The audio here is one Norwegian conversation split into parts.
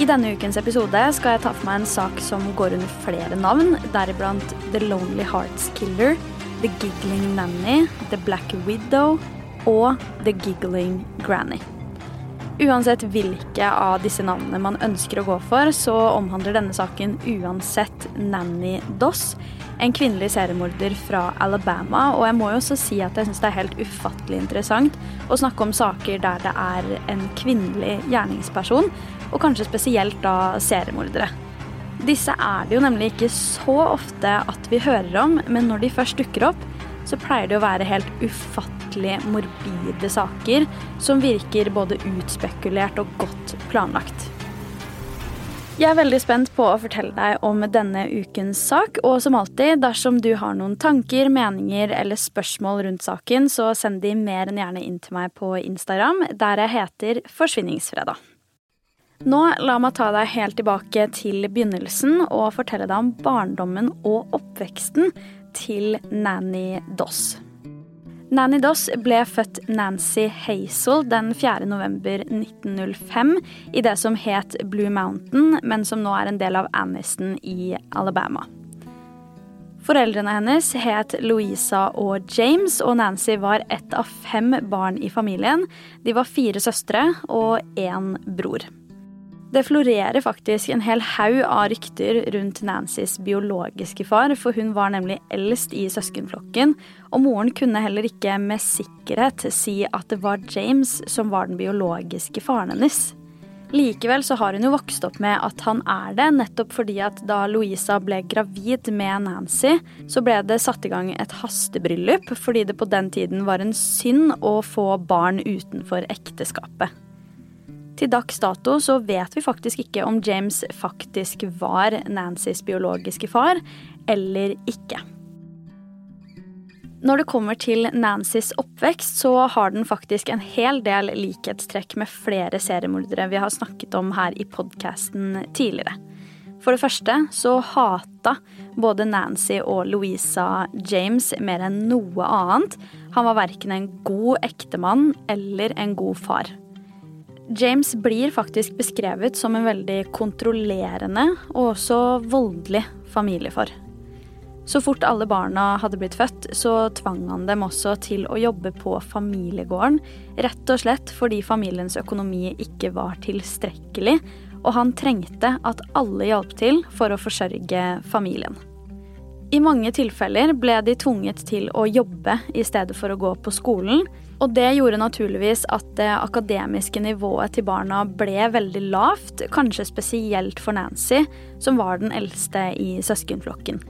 I denne ukens episode skal jeg ta for meg en sak som går under flere navn, deriblant The Lonely Hearts Killer, The Giggling Nanny, The Black Widow og The Giggling Granny. Uansett hvilke av disse navnene man ønsker å gå for, så omhandler denne saken uansett Nanny Doss, en kvinnelig seriemorder fra Alabama. Og jeg må jo også si at jeg syns det er helt ufattelig interessant å snakke om saker der det er en kvinnelig gjerningsperson, og kanskje spesielt da seriemordere. Disse er det jo nemlig ikke så ofte at vi hører om, men når de først dukker opp, så pleier det å være helt ufattelig morbide saker som virker både utspekulert og godt planlagt. Jeg er veldig spent på å fortelle deg om denne ukens sak, og som alltid, dersom du har noen tanker, meninger eller spørsmål rundt saken, så send de mer enn gjerne inn til meg på Instagram, der jeg heter Forsvinningsfredag. Nå la meg ta deg helt tilbake til begynnelsen og fortelle deg om barndommen og oppveksten til Nanny Doss. Nanny Doss ble født Nancy Hazel den 4. november 1905 i det som het Blue Mountain, men som nå er en del av Anniston i Alabama. Foreldrene hennes het Louisa og James, og Nancy var ett av fem barn i familien. De var fire søstre og én bror. Det florerer faktisk en hel haug av rykter rundt Nancys biologiske far, for hun var nemlig eldst i søskenflokken, og moren kunne heller ikke med sikkerhet si at det var James som var den biologiske faren hennes. Likevel så har hun jo vokst opp med at han er det, nettopp fordi at da Louisa ble gravid med Nancy, så ble det satt i gang et hastebryllup, fordi det på den tiden var en synd å få barn utenfor ekteskapet. Til dags dato så vet vi faktisk ikke om James faktisk var Nancys biologiske far eller ikke. Når det kommer til Nancys oppvekst, så har den faktisk en hel del likhetstrekk med flere seriemordere vi har snakket om her i podkasten tidligere. For det første så hata både Nancy og Louisa James mer enn noe annet. Han var verken en god ektemann eller en god far. James blir faktisk beskrevet som en veldig kontrollerende og også voldelig familiefar. Så fort alle barna hadde blitt født, så tvang han dem også til å jobbe på familiegården, rett og slett fordi familiens økonomi ikke var tilstrekkelig, og han trengte at alle hjalp til for å forsørge familien. I mange tilfeller ble de tvunget til å jobbe i stedet for å gå på skolen, og det gjorde naturligvis at det akademiske nivået til barna ble veldig lavt, kanskje spesielt for Nancy, som var den eldste i søskenflokken.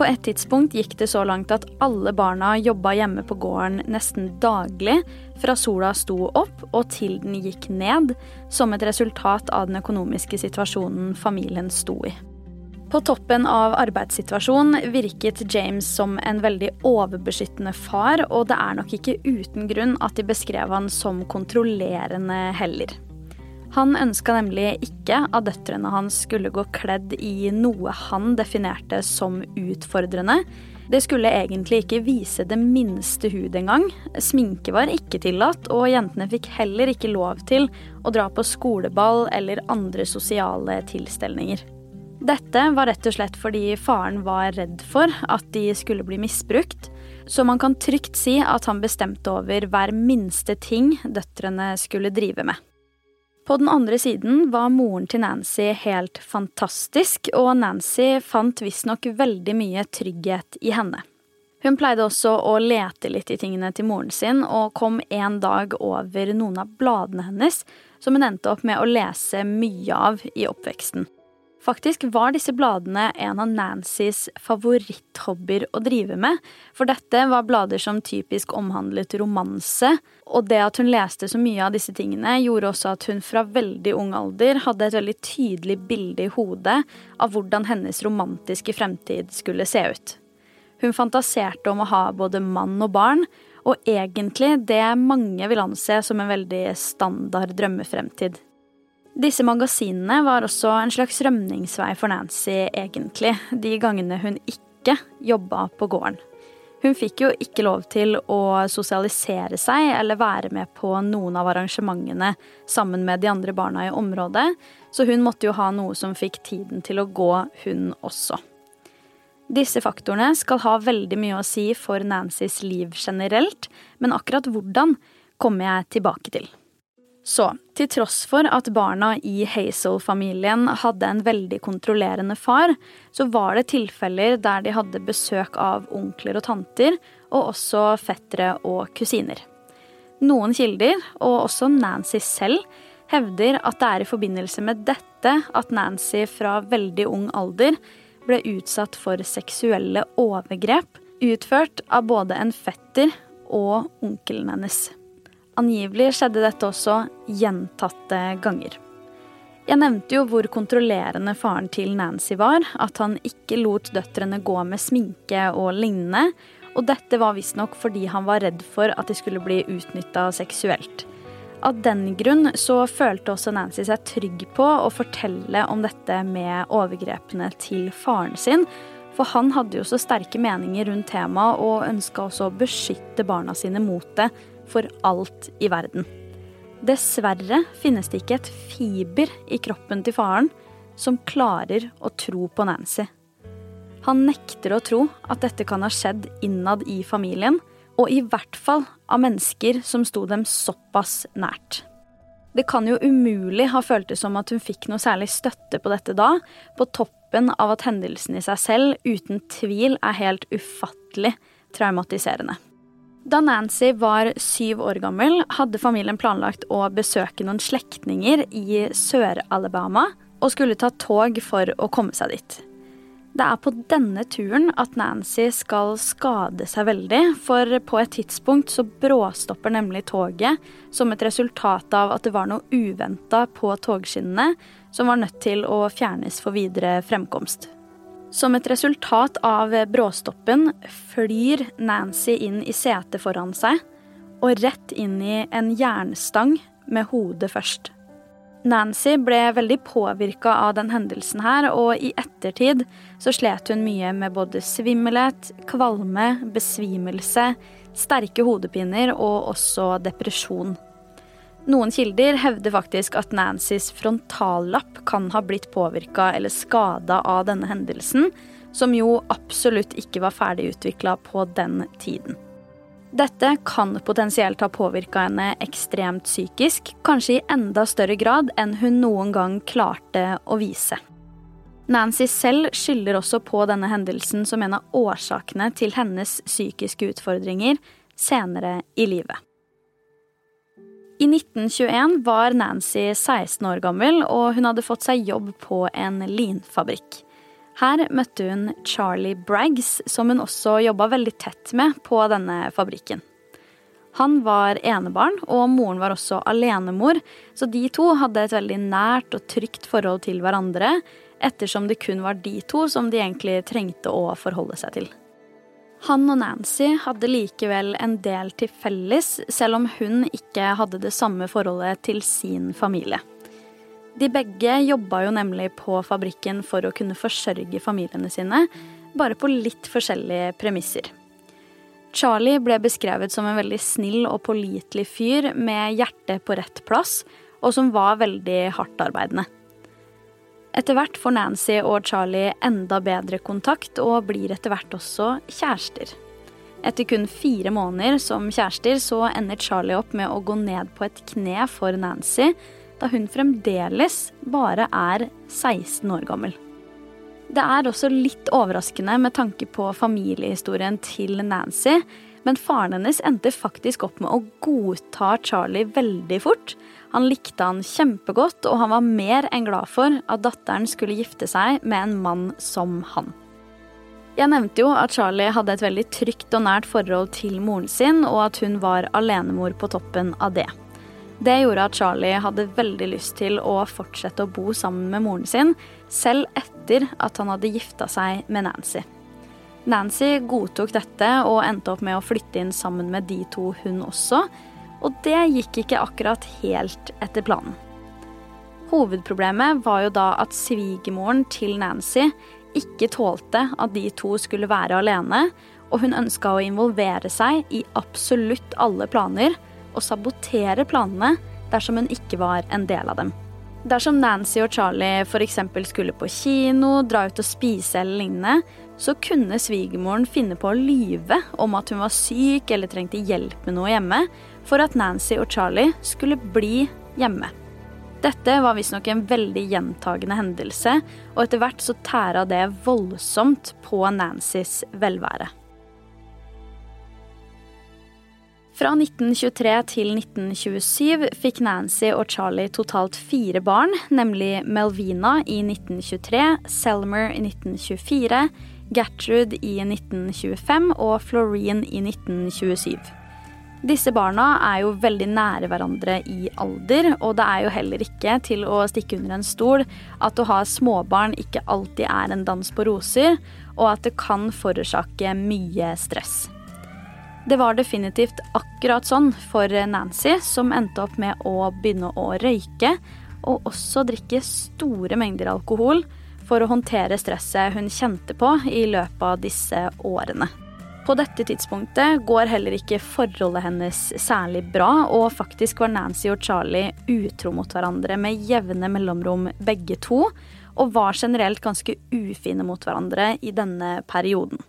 På et tidspunkt gikk det så langt at alle barna jobba hjemme på gården nesten daglig, fra sola sto opp og til den gikk ned, som et resultat av den økonomiske situasjonen familien sto i. På toppen av arbeidssituasjonen virket James som en veldig overbeskyttende far, og det er nok ikke uten grunn at de beskrev han som kontrollerende heller. Han ønska nemlig ikke at døtrene hans skulle gå kledd i noe han definerte som utfordrende. Det skulle egentlig ikke vise det minste hud engang. Sminke var ikke tillatt, og jentene fikk heller ikke lov til å dra på skoleball eller andre sosiale tilstelninger. Dette var rett og slett fordi faren var redd for at de skulle bli misbrukt, så man kan trygt si at han bestemte over hver minste ting døtrene skulle drive med. På den andre siden var moren til Nancy helt fantastisk, og Nancy fant visstnok veldig mye trygghet i henne. Hun pleide også å lete litt i tingene til moren sin, og kom en dag over noen av bladene hennes, som hun endte opp med å lese mye av i oppveksten. Faktisk var disse bladene en av Nancys favoritthobbyer å drive med, for dette var blader som typisk omhandlet romanse, og det at hun leste så mye av disse tingene, gjorde også at hun fra veldig ung alder hadde et veldig tydelig bilde i hodet av hvordan hennes romantiske fremtid skulle se ut. Hun fantaserte om å ha både mann og barn, og egentlig det mange vil anse som en veldig standard drømmefremtid. Disse magasinene var også en slags rømningsvei for Nancy, egentlig, de gangene hun ikke jobba på gården. Hun fikk jo ikke lov til å sosialisere seg eller være med på noen av arrangementene sammen med de andre barna i området, så hun måtte jo ha noe som fikk tiden til å gå, hun også. Disse faktorene skal ha veldig mye å si for Nancys liv generelt, men akkurat hvordan kommer jeg tilbake til. Så til tross for at barna i Hazel-familien hadde en veldig kontrollerende far, så var det tilfeller der de hadde besøk av onkler og tanter, og også fettere og kusiner. Noen kilder, og også Nancy selv, hevder at det er i forbindelse med dette at Nancy fra veldig ung alder ble utsatt for seksuelle overgrep utført av både en fetter og onkelen hennes. Angivelig skjedde dette også gjentatte ganger. Jeg nevnte jo hvor kontrollerende faren til Nancy var, at han ikke lot døtrene gå med sminke og lignende, og dette var visstnok fordi han var redd for at de skulle bli utnytta seksuelt. Av den grunn så følte også Nancy seg trygg på å fortelle om dette med overgrepene til faren sin, for han hadde jo så sterke meninger rundt temaet og ønska også å beskytte barna sine mot det, for alt i verden. Dessverre finnes det ikke et fiber i kroppen til faren som klarer å tro på Nancy. Han nekter å tro at dette kan ha skjedd innad i familien, og i hvert fall av mennesker som sto dem såpass nært. Det kan jo umulig ha føltes som at hun fikk noe særlig støtte på dette da, på toppen av at hendelsen i seg selv uten tvil er helt ufattelig traumatiserende. Da Nancy var syv år gammel, hadde familien planlagt å besøke noen slektninger i Sør-Alabama og skulle ta tog for å komme seg dit. Det er på denne turen at Nancy skal skade seg veldig, for på et tidspunkt så bråstopper nemlig toget som et resultat av at det var noe uventa på togskinnene som var nødt til å fjernes for videre fremkomst. Som et resultat av bråstoppen flyr Nancy inn i setet foran seg og rett inn i en jernstang med hodet først. Nancy ble veldig påvirka av den hendelsen her, og i ettertid så slet hun mye med både svimmelhet, kvalme, besvimelse, sterke hodepiner og også depresjon. Noen kilder hevder faktisk at Nancys frontallapp kan ha blitt påvirka eller skada av denne hendelsen, som jo absolutt ikke var ferdig utvikla på den tiden. Dette kan potensielt ha påvirka henne ekstremt psykisk, kanskje i enda større grad enn hun noen gang klarte å vise. Nancy selv skylder også på denne hendelsen som en av årsakene til hennes psykiske utfordringer senere i livet. I 1921 var Nancy 16 år gammel, og hun hadde fått seg jobb på en linfabrikk. Her møtte hun Charlie Braggs, som hun også jobba veldig tett med på denne fabrikken. Han var enebarn, og moren var også alenemor, så de to hadde et veldig nært og trygt forhold til hverandre, ettersom det kun var de to som de egentlig trengte å forholde seg til. Han og Nancy hadde likevel en del til felles, selv om hun ikke hadde det samme forholdet til sin familie. De begge jobba jo nemlig på fabrikken for å kunne forsørge familiene sine, bare på litt forskjellige premisser. Charlie ble beskrevet som en veldig snill og pålitelig fyr med hjertet på rett plass, og som var veldig hardtarbeidende. Etter hvert får Nancy og Charlie enda bedre kontakt og blir etter hvert også kjærester. Etter kun fire måneder som kjærester så ender Charlie opp med å gå ned på et kne for Nancy, da hun fremdeles bare er 16 år gammel. Det er også litt overraskende med tanke på familiehistorien til Nancy, men faren hennes endte faktisk opp med å godta Charlie veldig fort. Han likte han kjempegodt, og han var mer enn glad for at datteren skulle gifte seg med en mann som han. Jeg nevnte jo at Charlie hadde et veldig trygt og nært forhold til moren sin, og at hun var alenemor på toppen av det. Det gjorde at Charlie hadde veldig lyst til å fortsette å bo sammen med moren sin, selv etter at han hadde gifta seg med Nancy. Nancy godtok dette og endte opp med å flytte inn sammen med de to, hun også. Og det gikk ikke akkurat helt etter planen. Hovedproblemet var jo da at svigermoren til Nancy ikke tålte at de to skulle være alene, og hun ønska å involvere seg i absolutt alle planer og sabotere planene dersom hun ikke var en del av dem. Dersom Nancy og Charlie f.eks. skulle på kino, dra ut og spise eller lignende, så kunne svigermoren finne på å lyve om at hun var syk eller trengte hjelp med noe hjemme, for at Nancy og Charlie skulle bli hjemme. Dette var visstnok en veldig gjentagende hendelse, og etter hvert så tæra det voldsomt på Nancys velvære. Fra 1923 til 1927 fikk Nancy og Charlie totalt fire barn, nemlig Melvina i 1923, Selmer i 1924, Gertrude i 1925 og Florine i 1927. Disse barna er jo veldig nære hverandre i alder, og det er jo heller ikke til å stikke under en stol at å ha småbarn ikke alltid er en dans på roser, og at det kan forårsake mye stress. Det var definitivt akkurat sånn for Nancy, som endte opp med å begynne å røyke og også drikke store mengder alkohol for å håndtere stresset hun kjente på i løpet av disse årene. På dette tidspunktet går heller ikke forholdet hennes særlig bra, og faktisk var Nancy og Charlie utro mot hverandre med jevne mellomrom begge to, og var generelt ganske ufine mot hverandre i denne perioden.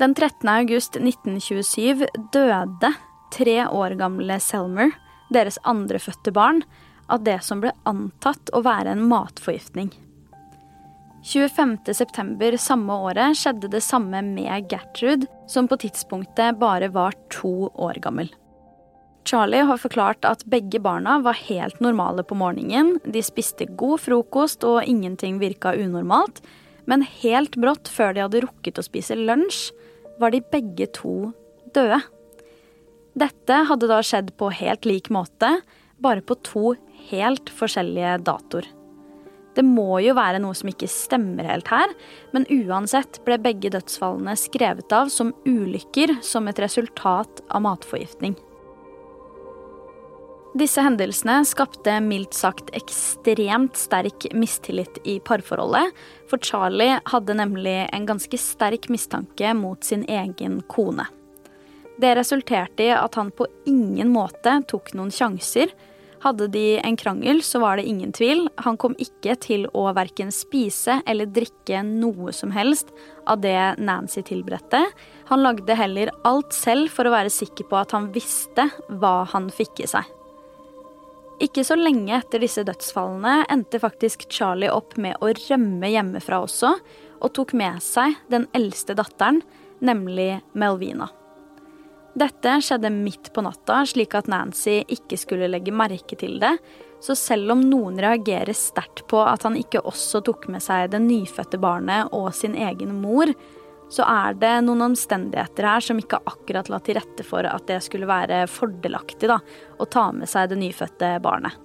Den 13. august 1927 døde tre år gamle Selmer, deres andrefødte barn, av det som ble antatt å være en matforgiftning. 25.9. samme året skjedde det samme med Gertrud, som på tidspunktet bare var to år gammel. Charlie har forklart at begge barna var helt normale på morgenen, de spiste god frokost og ingenting virka unormalt, men helt brått før de hadde rukket å spise lunsj, var de begge to døde. Dette hadde da skjedd på helt lik måte, bare på to helt forskjellige datoer. Det må jo være noe som ikke stemmer helt her, men uansett ble begge dødsfallene skrevet av som ulykker som et resultat av matforgiftning. Disse hendelsene skapte mildt sagt ekstremt sterk mistillit i parforholdet, for Charlie hadde nemlig en ganske sterk mistanke mot sin egen kone. Det resulterte i at han på ingen måte tok noen sjanser. Hadde de en krangel, så var det ingen tvil. Han kom ikke til å verken spise eller drikke noe som helst av det Nancy tilberedte. Han lagde heller alt selv for å være sikker på at han visste hva han fikk i seg. Ikke så lenge etter disse dødsfallene endte faktisk Charlie opp med å rømme hjemmefra også, og tok med seg den eldste datteren, nemlig Melvina. Dette skjedde midt på natta, slik at Nancy ikke skulle legge merke til det, så selv om noen reagerer sterkt på at han ikke også tok med seg det nyfødte barnet og sin egen mor, så er det noen omstendigheter her som ikke akkurat la til rette for at det skulle være fordelaktig da, å ta med seg det nyfødte barnet.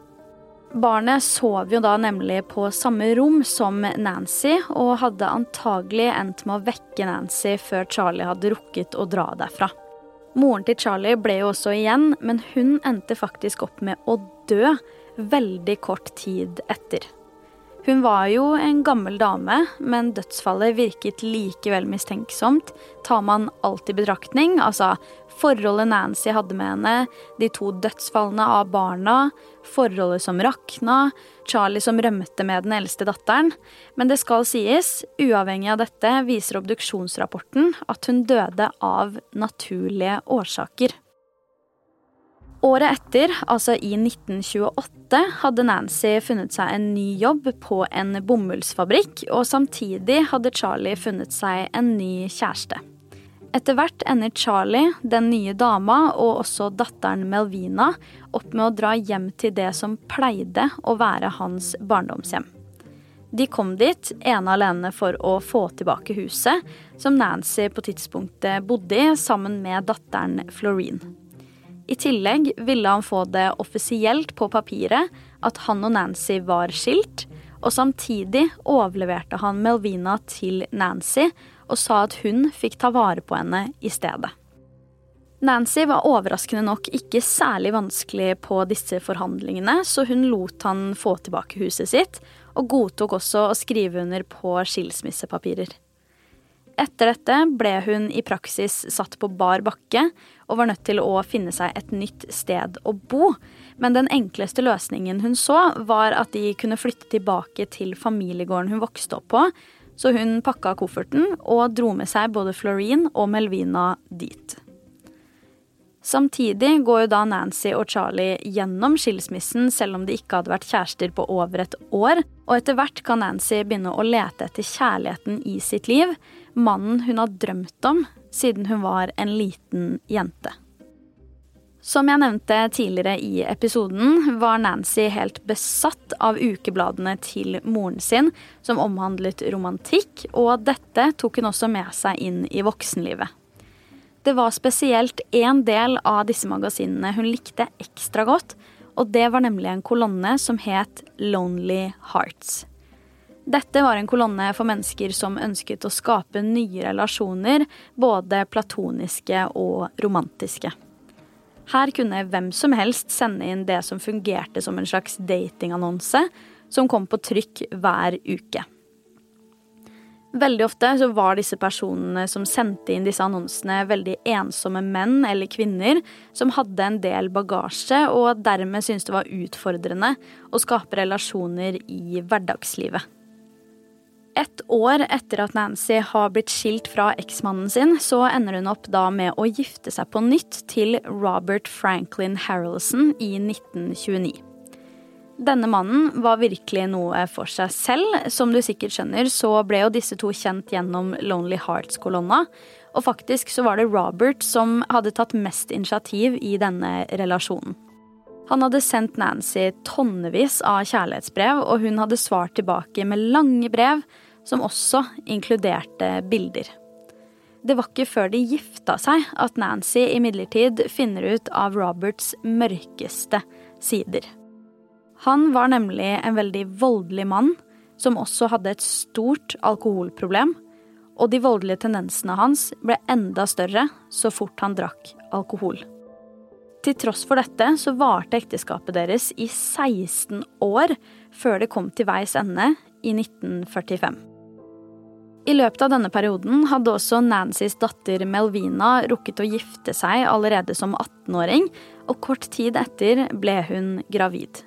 Barnet sov jo da nemlig på samme rom som Nancy, og hadde antagelig endt med å vekke Nancy før Charlie hadde rukket å dra derfra. Moren til Charlie ble jo også igjen, men hun endte faktisk opp med å dø veldig kort tid etter. Hun var jo en gammel dame, men dødsfallet virket likevel mistenksomt, tar man alt i betraktning, altså forholdet Nancy hadde med henne, de to dødsfallene av barna, forholdet som rakna, Charlie som rømte med den eldste datteren. Men det skal sies, uavhengig av dette viser obduksjonsrapporten at hun døde av naturlige årsaker. Året etter, altså i 1928, hadde Nancy funnet seg en ny jobb på en bomullsfabrikk, og samtidig hadde Charlie funnet seg en ny kjæreste. Etter hvert ender Charlie, den nye dama og også datteren Melvina opp med å dra hjem til det som pleide å være hans barndomshjem. De kom dit ene alene for å få tilbake huset, som Nancy på tidspunktet bodde i sammen med datteren Florine. I tillegg ville han få det offisielt på papiret at han og Nancy var skilt, og samtidig overleverte han Melvina til Nancy og sa at hun fikk ta vare på henne i stedet. Nancy var overraskende nok ikke særlig vanskelig på disse forhandlingene, så hun lot han få tilbake huset sitt, og godtok også å skrive under på skilsmissepapirer. Etter dette ble hun i praksis satt på bar bakke og var nødt til å finne seg et nytt sted å bo. Men den enkleste løsningen hun så, var at de kunne flytte tilbake til familiegården hun vokste opp på. Så hun pakka kofferten og dro med seg både Florine og Melvina dit. Samtidig går jo da Nancy og Charlie gjennom skilsmissen selv om de ikke hadde vært kjærester på over et år, og etter hvert kan Nancy begynne å lete etter kjærligheten i sitt liv, mannen hun har drømt om siden hun var en liten jente. Som jeg nevnte tidligere i episoden, var Nancy helt besatt av ukebladene til moren sin, som omhandlet romantikk, og dette tok hun også med seg inn i voksenlivet. Det var spesielt én del av disse magasinene hun likte ekstra godt, og det var nemlig en kolonne som het Lonely Hearts. Dette var en kolonne for mennesker som ønsket å skape nye relasjoner, både platoniske og romantiske. Her kunne hvem som helst sende inn det som fungerte som en slags datingannonse, som kom på trykk hver uke. Veldig ofte så var disse personene som sendte inn disse annonsene, veldig ensomme menn eller kvinner som hadde en del bagasje, og dermed syntes det var utfordrende å skape relasjoner i hverdagslivet. Et år etter at Nancy har blitt skilt fra eksmannen sin, så ender hun opp da med å gifte seg på nytt til Robert Franklin Harrelson i 1929. Denne mannen var virkelig noe for seg selv. Som du sikkert skjønner, så ble jo disse to kjent gjennom Lonely Hearts-kolonna. Og faktisk så var det Robert som hadde tatt mest initiativ i denne relasjonen. Han hadde sendt Nancy tonnevis av kjærlighetsbrev, og hun hadde svart tilbake med lange brev, som også inkluderte bilder. Det var ikke før de gifta seg at Nancy imidlertid finner ut av Roberts mørkeste sider. Han var nemlig en veldig voldelig mann som også hadde et stort alkoholproblem, og de voldelige tendensene hans ble enda større så fort han drakk alkohol. Til tross for dette så varte ekteskapet deres i 16 år før det kom til veis ende i 1945. I løpet av denne perioden hadde også Nancys datter Melvina rukket å gifte seg allerede som 18-åring, og kort tid etter ble hun gravid.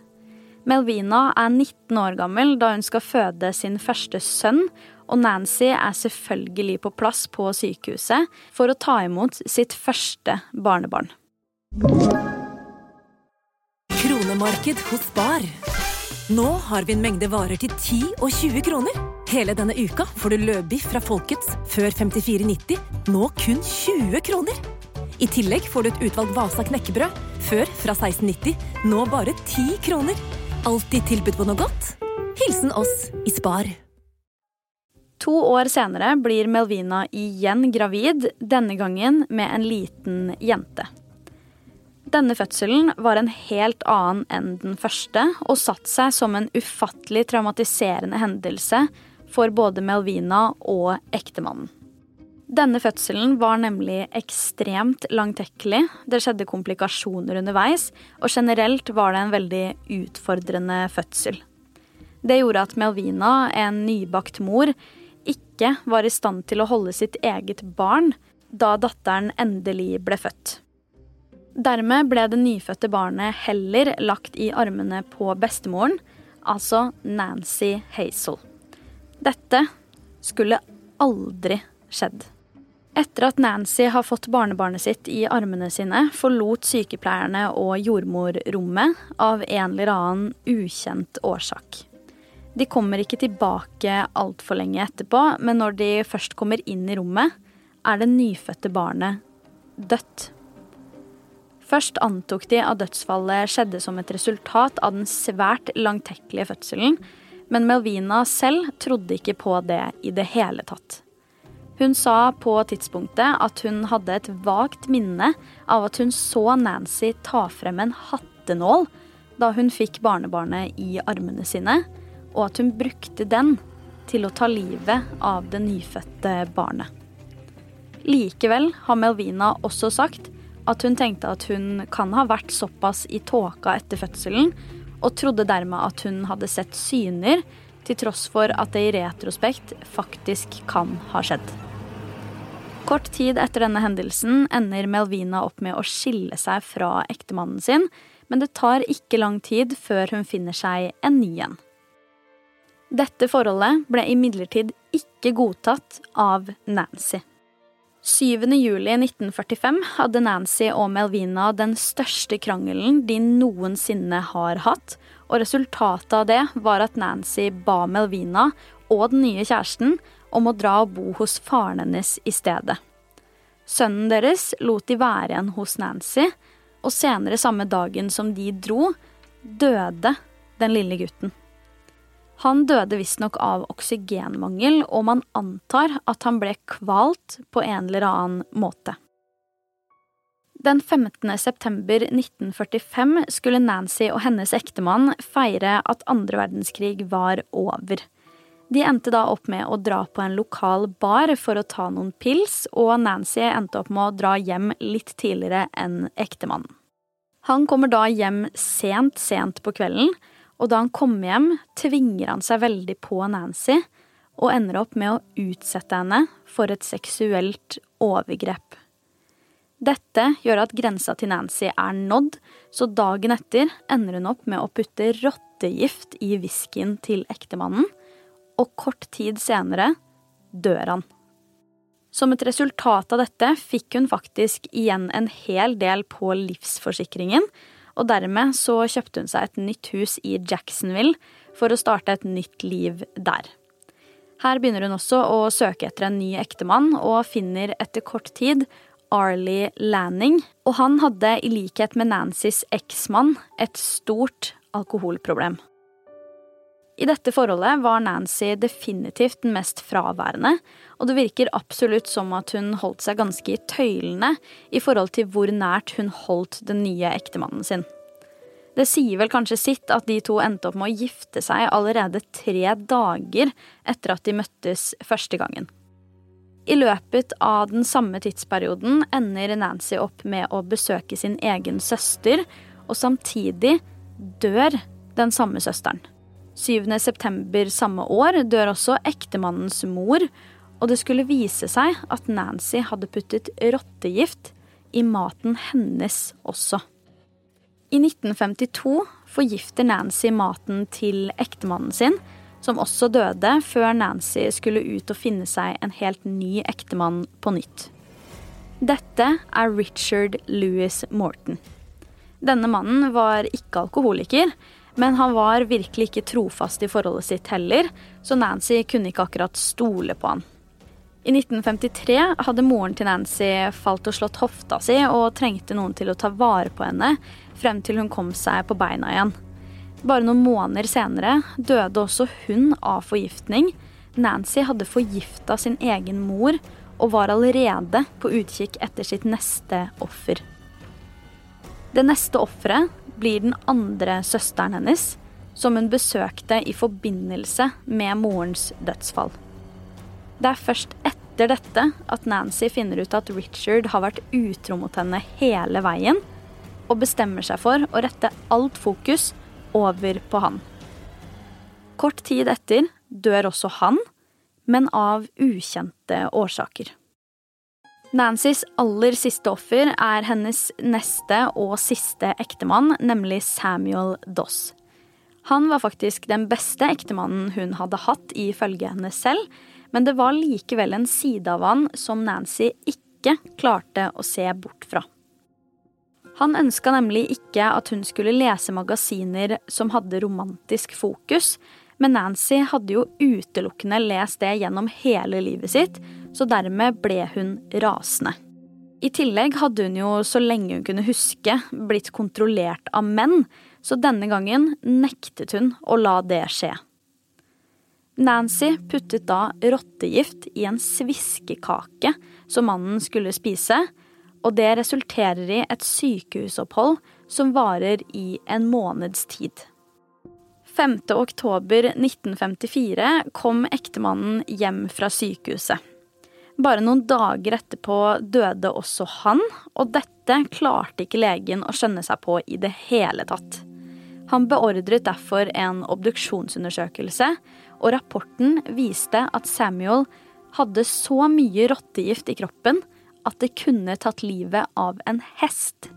Melvina er 19 år gammel da hun skal føde sin første sønn, og Nancy er selvfølgelig på plass på sykehuset for å ta imot sitt første barnebarn. Kronemarked hos Bar. Nå har vi en mengde varer til 10 og 20 kroner. Hele denne uka får du løbiff fra Folkets før 54,90, nå kun 20 kroner. I tillegg får du et utvalgt Vasa knekkebrød, før fra 16,90, nå bare 10 kroner. Alltid tilbud på noe godt. Hilsen oss i Spar. To år senere blir Melvina igjen gravid, denne gangen med en liten jente. Denne fødselen var en helt annen enn den første, og satt seg som en ufattelig traumatiserende hendelse for både Melvina og ektemannen. Denne fødselen var nemlig ekstremt langtekkelig. Det skjedde komplikasjoner underveis, og generelt var det en veldig utfordrende fødsel. Det gjorde at Melvina, en nybakt mor, ikke var i stand til å holde sitt eget barn da datteren endelig ble født. Dermed ble det nyfødte barnet heller lagt i armene på bestemoren, altså Nancy Hazel. Dette skulle aldri skjedd. Etter at Nancy har fått barnebarnet sitt i armene sine, forlot sykepleierne og jordmor rommet av en eller annen ukjent årsak. De kommer ikke tilbake altfor lenge etterpå, men når de først kommer inn i rommet, er det nyfødte barnet dødt. Først antok de at dødsfallet skjedde som et resultat av den svært langtekkelige fødselen, men Melvina selv trodde ikke på det i det hele tatt. Hun sa på tidspunktet at hun hadde et vagt minne av at hun så Nancy ta frem en hattenål da hun fikk barnebarnet i armene sine, og at hun brukte den til å ta livet av det nyfødte barnet. Likevel har Melvina også sagt at hun tenkte at hun kan ha vært såpass i tåka etter fødselen, og trodde dermed at hun hadde sett syner, til tross for at det i retrospekt faktisk kan ha skjedd. Kort tid etter denne hendelsen ender Melvina opp med å skille seg fra ektemannen sin, men det tar ikke lang tid før hun finner seg en ny en. Dette forholdet ble imidlertid ikke godtatt av Nancy. 7. juli 1945 hadde Nancy og Melvina den største krangelen de noensinne har hatt, og resultatet av det var at Nancy ba Melvina og den nye kjæresten om å dra og bo hos faren hennes i stedet. Sønnen deres lot de være igjen hos Nancy, og senere samme dagen som de dro, døde den lille gutten. Han døde visstnok av oksygenmangel, og man antar at han ble kvalt på en eller annen måte. Den 15. september 1945 skulle Nancy og hennes ektemann feire at andre verdenskrig var over. De endte da opp med å dra på en lokal bar for å ta noen pils, og Nancy endte opp med å dra hjem litt tidligere enn ektemannen. Han kommer da hjem sent, sent på kvelden, og da han kommer hjem, tvinger han seg veldig på Nancy og ender opp med å utsette henne for et seksuelt overgrep. Dette gjør at grensa til Nancy er nådd, så dagen etter ender hun opp med å putte rottegift i whiskyen til ektemannen og kort tid senere dør han. Som et resultat av dette fikk hun faktisk igjen en hel del på livsforsikringen, og dermed så kjøpte hun seg et nytt hus i Jacksonville for å starte et nytt liv der. Her begynner hun også å søke etter en ny ektemann, og finner etter kort tid Arlie Lanning, og han hadde i likhet med Nancys eksmann et stort alkoholproblem. I dette forholdet var Nancy definitivt den mest fraværende, og det virker absolutt som at hun holdt seg ganske i tøylene i forhold til hvor nært hun holdt den nye ektemannen sin. Det sier vel kanskje sitt at de to endte opp med å gifte seg allerede tre dager etter at de møttes første gangen. I løpet av den samme tidsperioden ender Nancy opp med å besøke sin egen søster, og samtidig dør den samme søsteren. 7. september samme år dør også ektemannens mor, og det skulle vise seg at Nancy hadde puttet rottegift i maten hennes også. I 1952 forgifter Nancy maten til ektemannen sin, som også døde før Nancy skulle ut og finne seg en helt ny ektemann på nytt. Dette er Richard Louis Morton. Denne mannen var ikke alkoholiker, men han var virkelig ikke trofast i forholdet sitt heller, så Nancy kunne ikke akkurat stole på han. I 1953 hadde moren til Nancy falt og slått hofta si og trengte noen til å ta vare på henne frem til hun kom seg på beina igjen. Bare noen måneder senere døde også hun av forgiftning. Nancy hadde forgifta sin egen mor og var allerede på utkikk etter sitt neste offer. Det neste offeret blir den andre søsteren hennes, som hun besøkte i forbindelse med morens dødsfall. Det er først etter dette at Nancy finner ut at Richard har vært utro mot henne hele veien, og bestemmer seg for å rette alt fokus over på han. Kort tid etter dør også han, men av ukjente årsaker. Nancys aller siste offer er hennes neste og siste ektemann, nemlig Samuel Doss. Han var faktisk den beste ektemannen hun hadde hatt, ifølge henne selv, men det var likevel en side av han som Nancy ikke klarte å se bort fra. Han ønska nemlig ikke at hun skulle lese magasiner som hadde romantisk fokus, men Nancy hadde jo utelukkende lest det gjennom hele livet sitt, så dermed ble hun rasende. I tillegg hadde hun jo, så lenge hun kunne huske, blitt kontrollert av menn, så denne gangen nektet hun å la det skje. Nancy puttet da rottegift i en sviskekake som mannen skulle spise, og det resulterer i et sykehusopphold som varer i en måneds tid. 5. oktober 1954 kom ektemannen hjem fra sykehuset. Bare noen dager etterpå døde også han, og dette klarte ikke legen å skjønne seg på i det hele tatt. Han beordret derfor en obduksjonsundersøkelse, og rapporten viste at Samuel hadde så mye rottegift i kroppen at det kunne tatt livet av en hest.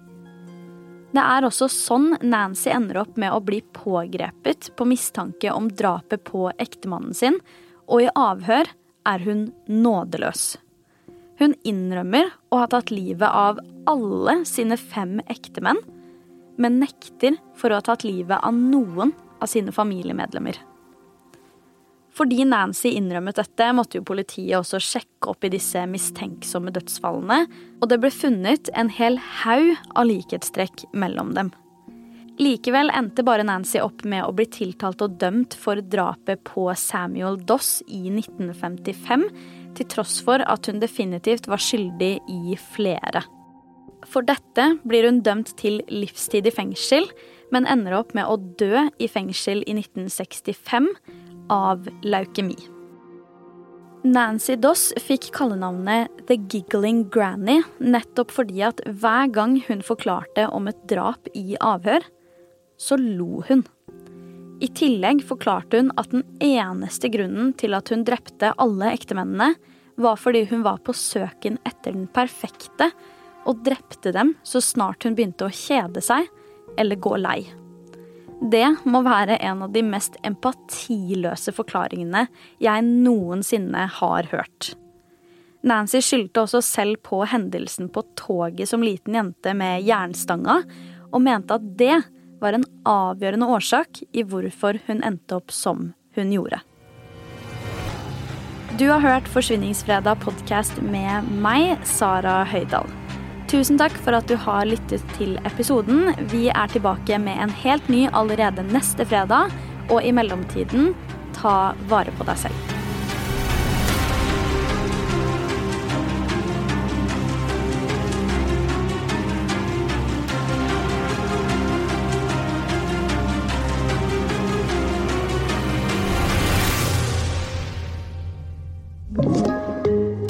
Det er også sånn Nancy ender opp med å bli pågrepet på mistanke om drapet på ektemannen sin, og i avhør er hun nådeløs. Hun innrømmer å ha tatt livet av alle sine fem ektemenn, men nekter for å ha tatt livet av noen av sine familiemedlemmer. Fordi Nancy innrømmet dette, måtte jo politiet også sjekke opp i disse mistenksomme dødsfallene, og det ble funnet en hel haug av likhetstrekk mellom dem. Likevel endte bare Nancy opp med å bli tiltalt og dømt for drapet på Samuel Doss i 1955, til tross for at hun definitivt var skyldig i flere. For dette blir hun dømt til livstid i fengsel, men ender opp med å dø i fengsel i 1965 av leukemi. Nancy Doss fikk kallenavnet The Giggling Granny nettopp fordi at hver gang hun forklarte om et drap i avhør, så lo hun. I tillegg forklarte hun at den eneste grunnen til at hun drepte alle ektemennene, var fordi hun var på søken etter den perfekte, og drepte dem så snart hun begynte å kjede seg eller gå lei. Det må være en av de mest empatiløse forklaringene jeg noensinne har hørt. Nancy skyldte også selv på hendelsen på toget som liten jente med jernstanga, og mente at det var en avgjørende årsak i hvorfor hun endte opp som hun gjorde. Du har hørt Forsvinningsfredag podkast med meg, Sara Høydahl. Tusen takk for at du har lyttet til episoden. Vi er tilbake med en helt ny allerede neste fredag. Og i mellomtiden, ta vare på deg selv.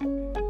Thank you.